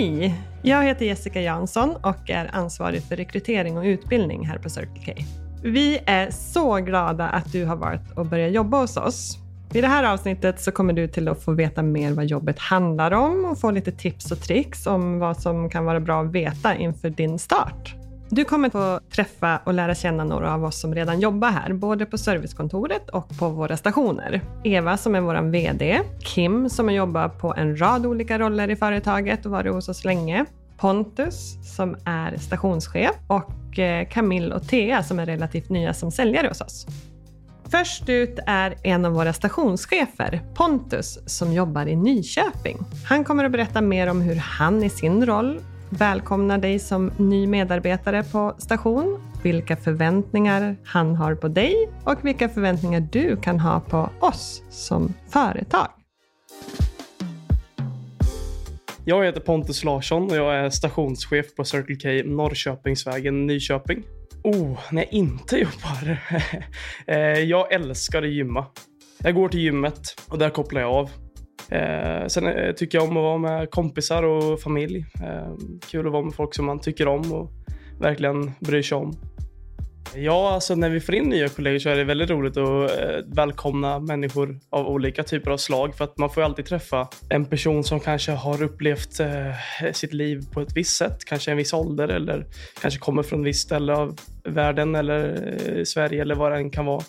Hej! Jag heter Jessica Jansson och är ansvarig för rekrytering och utbildning här på Circle K. Vi är så glada att du har valt att börja jobba hos oss. I det här avsnittet så kommer du till att få veta mer vad jobbet handlar om och få lite tips och tricks om vad som kan vara bra att veta inför din start. Du kommer få träffa och lära känna några av oss som redan jobbar här, både på servicekontoret och på våra stationer. Eva som är vår VD, Kim som har jobbat på en rad olika roller i företaget och varit hos oss länge, Pontus som är stationschef och eh, Camille och Thea som är relativt nya som säljare hos oss. Först ut är en av våra stationschefer, Pontus, som jobbar i Nyköping. Han kommer att berätta mer om hur han i sin roll välkomnar dig som ny medarbetare på station, vilka förväntningar han har på dig och vilka förväntningar du kan ha på oss som företag. Jag heter Pontus Larsson och jag är stationschef på Circle K Norrköpingsvägen Nyköping. Oh, när jag inte jobbar. Eh, jag älskar att gymma. Jag går till gymmet och där kopplar jag av. Eh, sen eh, tycker jag om att vara med kompisar och familj. Eh, kul att vara med folk som man tycker om och verkligen bryr sig om. Ja, alltså när vi får in nya kollegor så är det väldigt roligt att eh, välkomna människor av olika typer av slag för att man får alltid träffa en person som kanske har upplevt eh, sitt liv på ett visst sätt, kanske en viss ålder eller kanske kommer från ett visst ställe av världen eller eh, Sverige eller vad det än kan vara.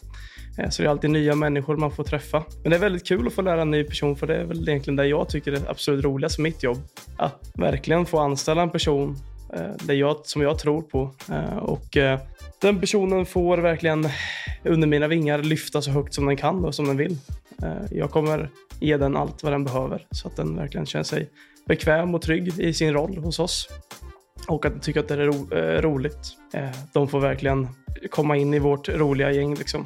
Eh, så det är alltid nya människor man får träffa. Men det är väldigt kul att få lära en ny person för det är väl egentligen det jag tycker är absolut roligast med mitt jobb. Att verkligen få anställa en person eh, det jag, som jag tror på. Eh, och den personen får verkligen under mina vingar lyfta så högt som den kan och som den vill. Jag kommer ge den allt vad den behöver så att den verkligen känner sig bekväm och trygg i sin roll hos oss. Och att den tycker att det är ro roligt. De får verkligen komma in i vårt roliga gäng liksom.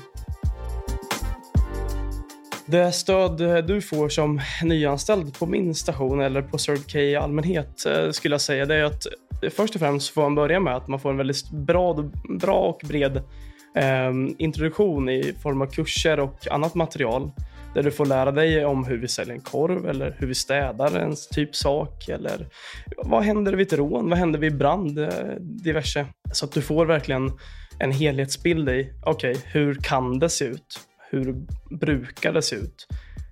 Det stöd du får som nyanställd på min station eller på K i allmänhet eh, skulle jag säga det är att först och främst får man börja med att man får en väldigt bra, bra och bred eh, introduktion i form av kurser och annat material där du får lära dig om hur vi säljer en korv eller hur vi städar en typ sak eller vad händer vid ett rån, vad händer vid brand, eh, diverse. Så att du får verkligen en helhetsbild i, okej, okay, hur kan det se ut? Hur brukar det se ut?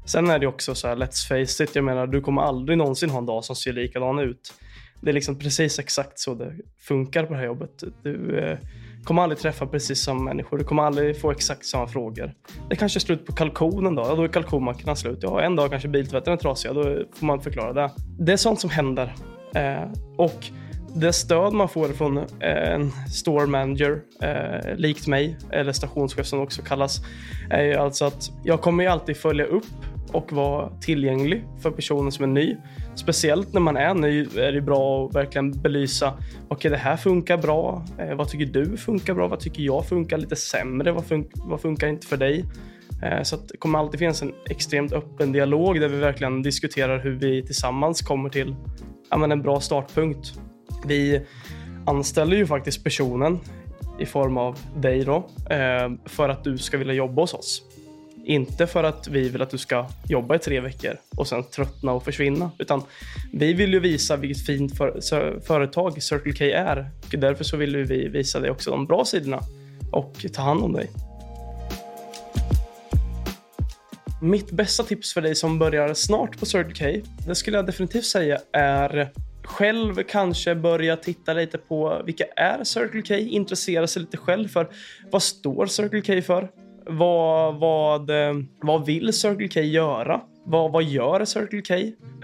Sen är det också så här, let's face it, jag menar du kommer aldrig någonsin ha en dag som ser likadan ut. Det är liksom precis exakt så det funkar på det här jobbet. Du eh, kommer aldrig träffa precis samma människor. Du kommer aldrig få exakt samma frågor. Det kanske är slut på kalkonen då. Ja, då är kalkonmackorna slut. Ja, en dag kanske biltvätten är trasig. Då får man förklara det. Det är sånt som händer. Eh, och det stöd man får från eh, en store manager, eh, likt mig, eller stationschef som också kallas, är ju alltså att jag kommer ju alltid följa upp och vara tillgänglig för personen som är ny. Speciellt när man är ny är det bra att verkligen belysa, okej okay, det här funkar bra, eh, vad tycker du funkar bra, vad tycker jag funkar lite sämre, vad, fun vad funkar inte för dig? Eh, så det kommer alltid finnas en extremt öppen dialog där vi verkligen diskuterar hur vi tillsammans kommer till ja, men en bra startpunkt. Vi anställer ju faktiskt personen i form av dig då, eh, för att du ska vilja jobba hos oss. Inte för att vi vill att du ska jobba i tre veckor och sen tröttna och försvinna. Utan vi vill ju visa vilket fint för, företag Circle K är. Och därför så vill vi visa dig också de bra sidorna och ta hand om dig. Mitt bästa tips för dig som börjar snart på Circle K, det skulle jag definitivt säga är själv kanske börja titta lite på vilka är Circle K, intressera sig lite själv för vad står Circle K för? Vad, vad, eh, vad vill Circle K göra? Vad, vad gör Circle K?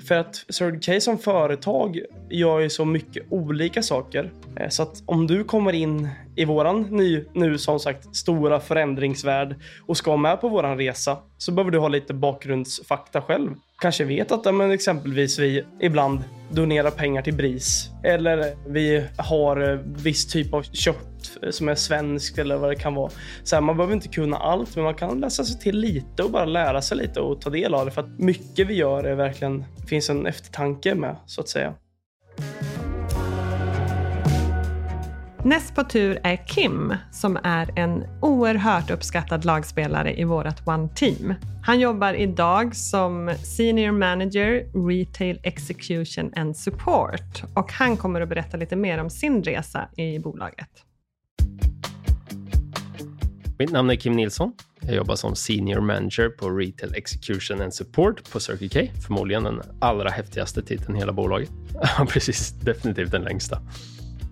För att Circle K som företag gör ju så mycket olika saker. Eh, så att om du kommer in i våran ny, nu som sagt stora förändringsvärld och ska med på våran resa så behöver du ha lite bakgrundsfakta själv. Kanske vet att men exempelvis vi ibland donerar pengar till BRIS eller vi har eh, viss typ av kött eh, som är svenskt eller vad det kan vara. Så här, man behöver inte kunna allt, men man kan läsa sig till lite och bara lära sig lite och ta del av det. För att mycket vi gör är verkligen, finns en eftertanke med, så att säga. Näst på tur är Kim som är en oerhört uppskattad lagspelare i vårt One Team. Han jobbar idag som Senior Manager Retail Execution and Support och han kommer att berätta lite mer om sin resa i bolaget. Mitt namn är Kim Nilsson. Jag jobbar som Senior Manager på Retail Execution and Support på Circle K. Förmodligen den allra häftigaste titeln i hela bolaget. Precis, definitivt den längsta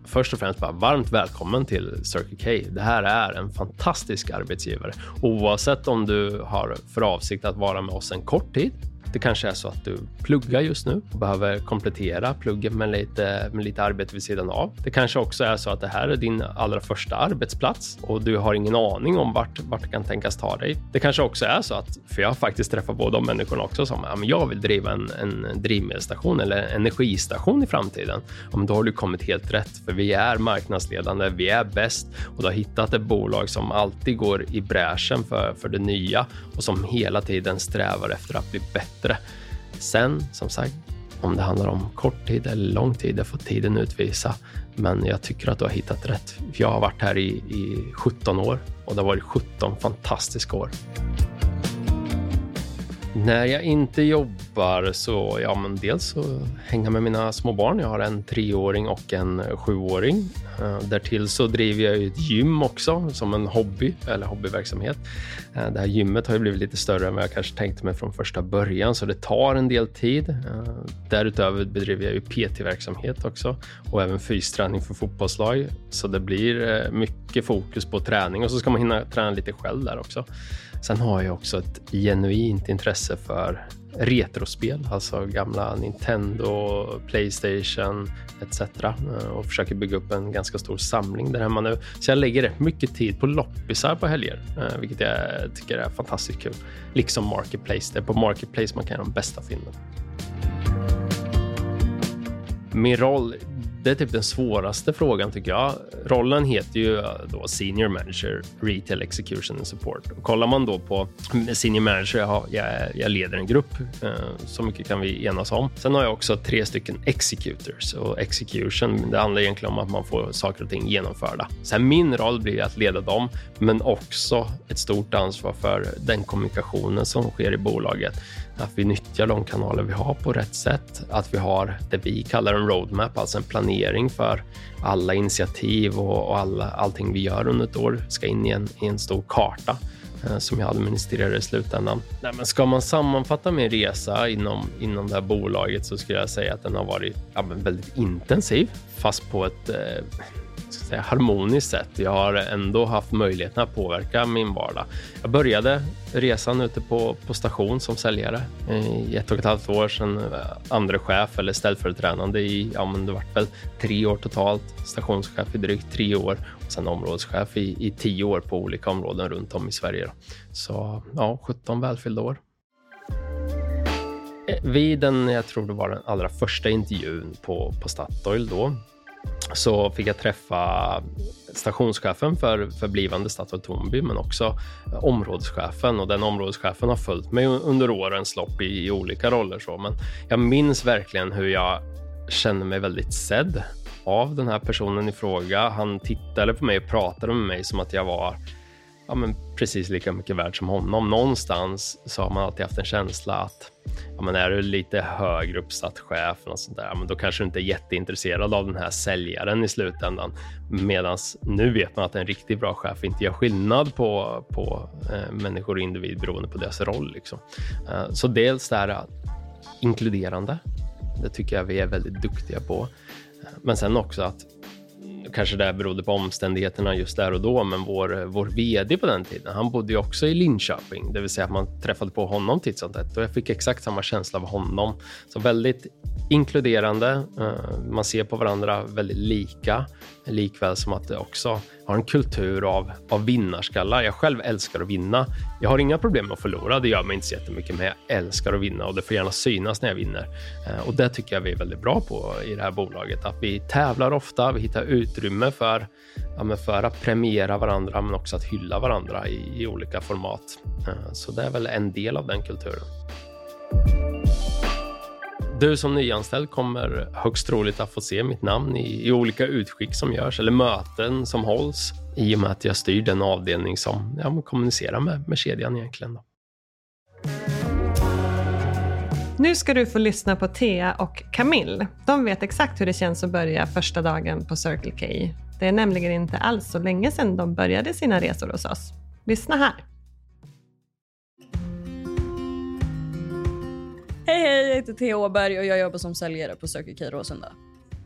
först och främst bara varmt välkommen till Circle K. Det här är en fantastisk arbetsgivare. Oavsett om du har för avsikt att vara med oss en kort tid det kanske är så att du pluggar just nu och behöver komplettera plugget med lite, med lite arbete vid sidan av. Det kanske också är så att det här är din allra första arbetsplats och du har ingen aning om vart, vart det kan tänkas ta dig. Det kanske också är så att, för jag har faktiskt träffat båda de människorna också som ja, men jag vill driva en, en drivmedelsstation eller energistation i framtiden. Ja, men då har du kommit helt rätt, för vi är marknadsledande, vi är bäst och du har hittat ett bolag som alltid går i bräschen för, för det nya och som hela tiden strävar efter att bli bättre bättre. Sen, som sagt, om det handlar om kort tid eller lång tid, det får tiden utvisa. Men jag tycker att du har hittat rätt. Jag har varit här i, i 17 år och det har varit 17 fantastiska år. När jag inte jobbar så, ja men dels så hänga med mina små barn. Jag har en treåring och en sjuåring. Eh, därtill så driver jag ett gym också som en hobby eller hobbyverksamhet. Eh, det här gymmet har ju blivit lite större än vad jag kanske tänkte mig från första början så det tar en del tid. Eh, därutöver bedriver jag ju PT-verksamhet också och även fysträning för fotbollslag. Så det blir mycket fokus på träning och så ska man hinna träna lite själv där också. Sen har jag också ett genuint intresse för retrospel, alltså gamla Nintendo, Playstation etc. Eh, och försöker bygga upp en ganska stor samling där hemma nu. Så jag lägger rätt mycket tid på loppisar på helger, eh, vilket jag tycker är fantastiskt kul. Liksom Marketplace. Det är på Marketplace man kan göra de bästa filmerna. Min roll det är typ den svåraste frågan tycker jag. Rollen heter ju eh, då Senior Manager Retail Execution and Support. Och kollar man då på Senior Manager, jag, har, jag, jag leder en grupp, eh, så mycket kan vi enas om. Sen har jag också tre stycken Executors och Execution, det handlar egentligen om att man får saker och ting genomförda. Sen min roll blir att leda dem, men också ett stort ansvar för den kommunikationen som sker i bolaget att vi nyttjar de kanaler vi har på rätt sätt, att vi har det vi kallar en roadmap, alltså en planering för alla initiativ och, och alla, allting vi gör under ett år ska in i en, i en stor karta eh, som jag administrerar i slutändan. Nej, men ska man sammanfatta min resa inom, inom det här bolaget så skulle jag säga att den har varit ja, väldigt intensiv, fast på ett eh, säga, harmoniskt sätt. Jag har ändå haft möjligheten att påverka min vardag. Jag började resan ute på, på station som säljare eh, i ett och ett halvt år sedan eh, andre andra chef eller ställföreträdande i, ja men det vart väl tre år totalt, stationschef i drygt tre år och sen områdeschef i, i tio år på olika områden runt om i Sverige. Då. Så ja, 17 välfyllda år. Eh, vid den, jag tror det var den allra första intervjun på, på Statoil då, så fick jag träffa stationschefen för, för blivande Statoil Tornby, men också eh, områdeschefen. Och den områdeschefen har följt mig under årens lopp i, i, olika roller. Så. Men jag minns verkligen hur jag kände mig väldigt sedd av den här personen i fråga. Han tittade på mig och pratade med mig som att jag var ja, men precis lika mycket värd som honom. Någonstans så har man alltid haft en känsla att ja, men är du lite högre uppsatt chef och sånt där, men då kanske du inte är jätteintresserad av den här säljaren i slutändan. Medan nu vet man att en riktigt bra chef inte gör skillnad på, på eh, människor och individ beroende på deras roll. Liksom. Eh, så dels det här eh, inkluderande. Det tycker jag vi är väldigt duktiga på. Eh, men sen också att kanske det berodde på omständigheterna just där och då, men vår, eh, vår vd på den tiden, han bodde ju också i Linköping, det vill säga att man träffade på honom titt som tätt och jag fick exakt samma känsla av honom. Så väldigt inkluderande. Eh, man ser på varandra väldigt lika, likväl som att det också har en kultur av, av vinnarskallar. Jag själv älskar att vinna. Jag har inga problem med att förlora, det gör mig inte så jättemycket, men jag älskar att vinna och det får gärna synas när jag vinner. Eh, och det tycker jag vi är väldigt bra på i det här bolaget, att vi tävlar ofta, vi hittar utrymme för, ja, för att premiera varandra, men också att hylla varandra i, i olika format. Eh, så det är väl en del av den kulturen du som nyanställd kommer högst troligt att få se mitt namn i, i, olika utskick som görs eller möten som hålls i och med att jag styr den avdelning som ja, kommunicerar med, med kedjan egentligen. Då. Nu ska du få lyssna på Thea och Camille. De vet exakt hur det känns att börja första dagen på Circle K. Det är nämligen inte alls så länge sedan de började sina resor hos oss. Lyssna här. Hej hej, jag heter Thea Åberg och jag jobbar som säljare på Circle K Råsunda.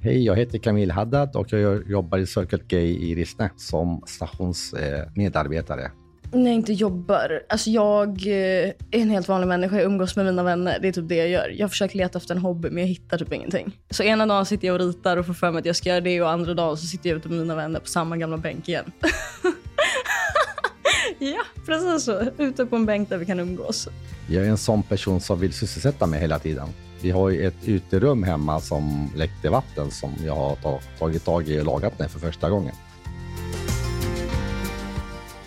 Hej, jag heter Camille Haddad och jag jobbar i Circle K i Rissne som stationsmedarbetare. När jag inte jobbar. Alltså jag eh, är en helt vanlig människa. Jag umgås med mina vänner. Det är typ det jag gör. Jag försöker leta efter en hobby men jag hittar typ ingenting. Så ena dagen sitter jag och ritar och får för mig att jag ska göra det och andra dagen så sitter jag ute med mina vänner på samma gamla bänk igen. ja, precis så. Ute på en bänk där vi kan umgås. Jag är en sån person som vill sysselsätta mig hela tiden. Vi har ju ett uterum hemma som läckte vatten som jag har tagit tag i och lagat med för första gången.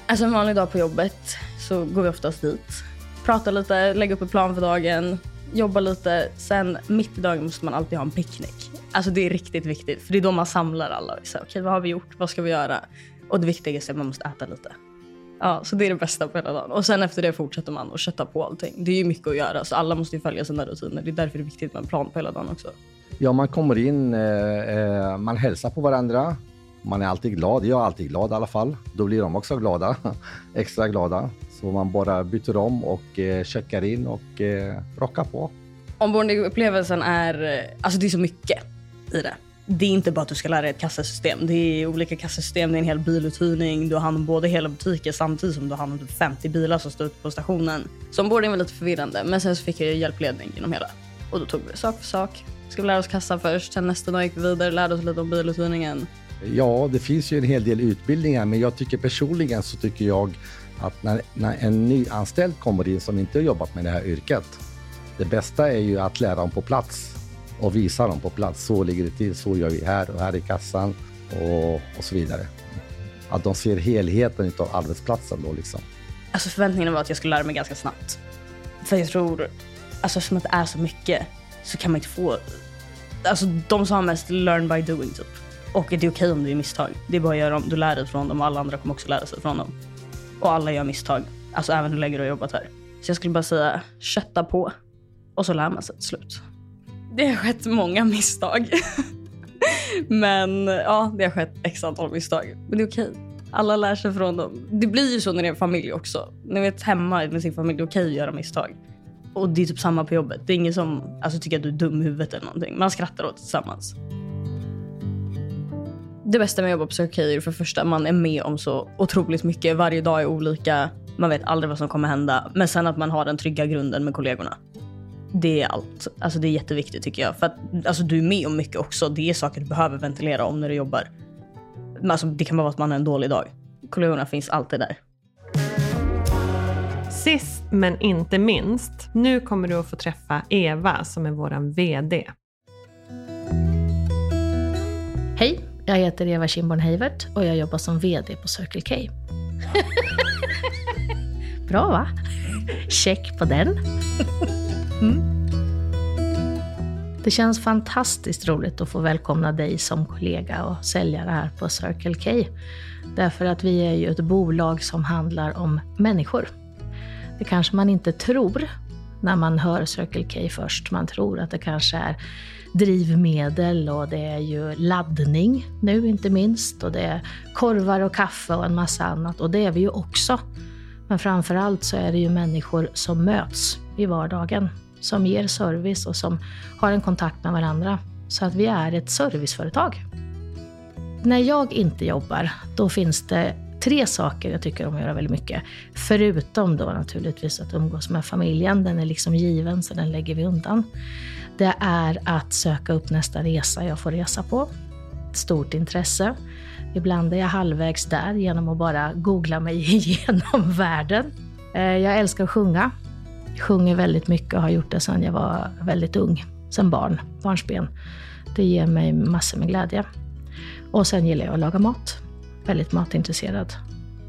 Alltså en vanlig dag på jobbet så går vi oftast dit, pratar lite, lägger upp en plan för dagen, jobbar lite. Sen mitt i dagen måste man alltid ha en picknick. Alltså det är riktigt viktigt för det är då man samlar alla. Okej, okay, vad har vi gjort? Vad ska vi göra? Och det viktigaste är att man måste äta lite. Ja, så det är det bästa på hela dagen. Och sen efter det fortsätter man att kötta på allting. Det är ju mycket att göra, så alla måste ju följa sina rutiner. Det är därför det är viktigt med en plan på hela dagen också. Ja, man kommer in, eh, eh man hälsar på varandra. Man är alltid glad. Jag är alltid glad i alla fall. Då blir de också glada, extra glada. Så man bara byter om och eh, checkar in och eh, rockar på. Ombordning-upplevelsen är, eh, alltså det är så mycket i det det är inte bara att du ska lära dig ett kassasystem. Det är olika kassasystem, det är en hel biluthyrning. Du har hand om både hela butiken samtidigt som du har hand om typ 50 bilar som står ute på stationen. Så ombordning var lite förvirrande, men sen så fick jag hjälpledning genom hela. Och då tog vi sak för sak. Ska vi lära oss kassan först, sen nästa dag gick vi vidare, lärde oss lite om biluthyrningen. Ja, det finns ju en hel del utbildningar, men jag tycker personligen så tycker jag att när, när en nyanställd kommer in som inte har jobbat med det här yrket, det bästa är ju att lära dem på plats och visa dem på plats. Så ligger det till, så gör vi här och här i kassan och, och så vidare. Att de ser helheten av arbetsplatsen då liksom. Alltså förväntningarna var att jag skulle lära mig ganska snabbt. För jag tror, alltså eftersom det är så mycket så kan man inte få... Alltså de sa mest learn by doing typ. Och det är okej okay om du gör misstag. Det är bara att göra dem. Du lär dig från dem och alla andra kommer också lära sig från dem. Och alla gör misstag. Alltså även hur länge du har jobbat här. Så jag skulle bara säga, kötta på. Och så lär man sig till slut. Det har skett många misstag. Men ja, det har skett x antal misstag. Men det är okej. Alla lär sig från dem. Det blir ju så när det är familj också. När vi är hemma med sin familj, det är okej att göra misstag. Och det är typ samma på jobbet. Det är ingen som alltså, tycker att du är dum i huvudet eller någonting. Man skrattar åt det tillsammans. Det bästa med att jobba på Circle är för det första man är med om så otroligt mycket. Varje dag är olika. Man vet aldrig vad som kommer hända. Men sen att man har den trygga grunden med kollegorna. Det är allt. Alltså det är jätteviktigt tycker jag. För att alltså, du är med om mycket också. Det är saker du behöver ventilera om när du jobbar. Men alltså, det kan bara vara att man har en dålig dag. Kollegorna finns alltid där. Sist men inte minst, nu kommer du att få träffa Eva som är vår VD. Hej, jag heter Eva Kimborn Heivert och jag jobbar som VD på Circle K. Bra va? Check på den. Mm. Det känns fantastiskt roligt att få välkomna dig som kollega och säljare här på Circle K. Därför att vi är ju ett bolag som handlar om människor. Det kanske man inte tror när man hör Circle K först. Man tror att det kanske är drivmedel och det är ju laddning nu inte minst och det är korvar och kaffe och en massa annat och det är vi ju också. Men framför allt så är det ju människor som möts i vardagen som ger service och som har en kontakt med varandra. Så att vi är ett serviceföretag. När jag inte jobbar, då finns det tre saker jag tycker om att göra väldigt mycket. Förutom då naturligtvis att umgås med familjen, den är liksom given så den lägger vi undan. Det är att söka upp nästa resa jag får resa på. Ett stort intresse. Ibland är jag halvvägs där genom att bara googla mig igenom världen. Eh, jag älskar att sjunga sjunger väldigt mycket och har gjort det sedan jag var väldigt ung, sedan barn, barnsben. Det ger mig massor med glädje. Och sen gillar jag att laga mat. Väldigt matintresserad.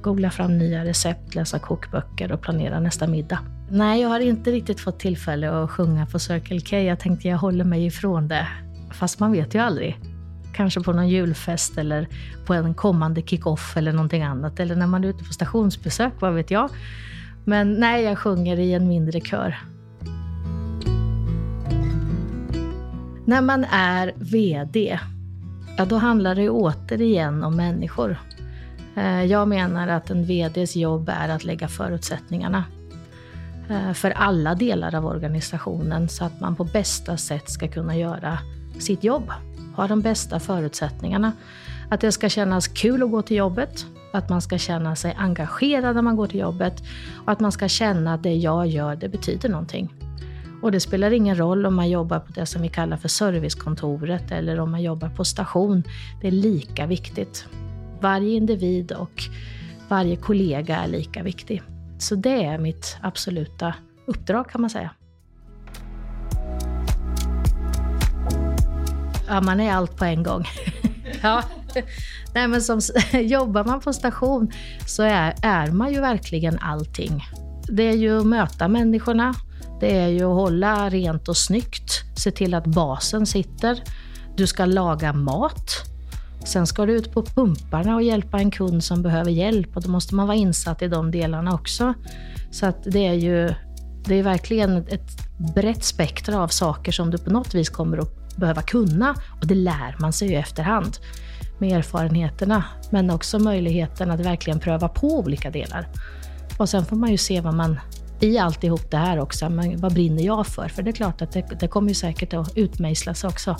googla fram nya recept, läsa kokböcker och planera nästa middag. Nej, jag har inte riktigt fått tillfälle att sjunga på Circle K. Jag tänkte jag håller mig ifrån det. Fast man vet ju aldrig. Kanske på någon julfest eller på en kommande kick-off eller någonting annat. Eller när man är ute på stationsbesök, vad vet jag. Men nej, jag sjunger i en mindre kör. När man är VD, ja då handlar det återigen om människor. Eh, jag menar att en VDs jobb är att lägga förutsättningarna eh, för alla delar av organisationen så att man på bästa sätt ska kunna göra sitt jobb. Ha de bästa förutsättningarna. Att det ska kännas kul att gå till jobbet, att man ska känna sig engagerad när man går till jobbet och att man ska känna att det jag gör, det betyder någonting. Och det spelar ingen roll om man jobbar på det som vi kallar för servicekontoret eller om man jobbar på station. Det är lika viktigt. Varje individ och varje kollega är lika viktig. Så det är mitt absoluta uppdrag kan man säga. Ja, man är allt på en gång. ja. Nej, men som, jobbar man på station så är, är man ju verkligen allting. Det är ju att möta människorna, det är ju att hålla rent och snyggt, se till att basen sitter. Du ska laga mat. Sen ska du ut på pumparna och hjälpa en kund som behöver hjälp och då måste man vara insatt i de delarna också. Så att det är ju det är verkligen ett brett spektra av saker som du på något vis kommer att behöva kunna och det lär man sig ju efterhand med erfarenheterna, men också möjligheten att verkligen pröva på olika delar. Och sen får man ju se vad man i alltihop det här också, men vad brinner jag för? För det är klart att det, det kommer ju säkert att utmejslas också.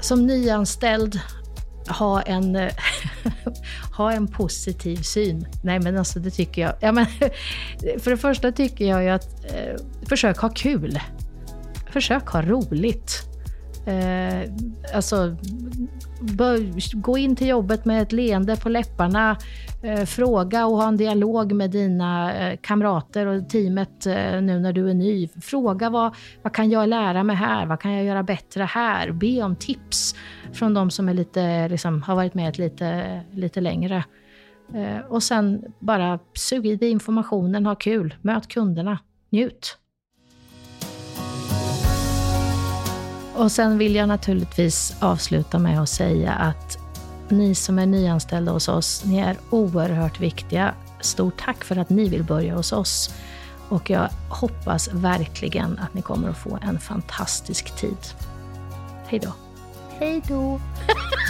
Som nyanställd, ha en, ha en positiv syn. Nej men alltså det tycker jag. Ja, men, för det första tycker jag ju att eh, försök ha kul. Försök ha roligt. Eh, alltså, gå in till jobbet med ett leende på läpparna. Eh, fråga och ha en dialog med dina eh, kamrater och teamet eh, nu när du är ny. Fråga vad, vad kan jag lära mig här? Vad kan jag göra bättre här? Be om tips från de som är lite, liksom, har varit med lite, lite längre. Eh, och sen bara sug i dig informationen, ha kul, möt kunderna, njut. Och sen vill jag naturligtvis avsluta med att säga att ni som är nyanställda hos oss, ni är oerhört viktiga. Stort tack för att ni vill börja hos oss. Och jag hoppas verkligen att ni kommer att få en fantastisk tid. Hej då. Hej då.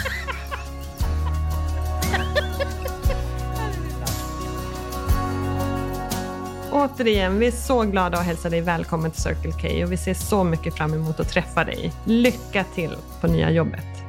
Återigen, vi är så glada att hälsa dig välkommen till Circle K och vi ser så mycket fram emot att träffa dig. Lycka till på nya jobbet!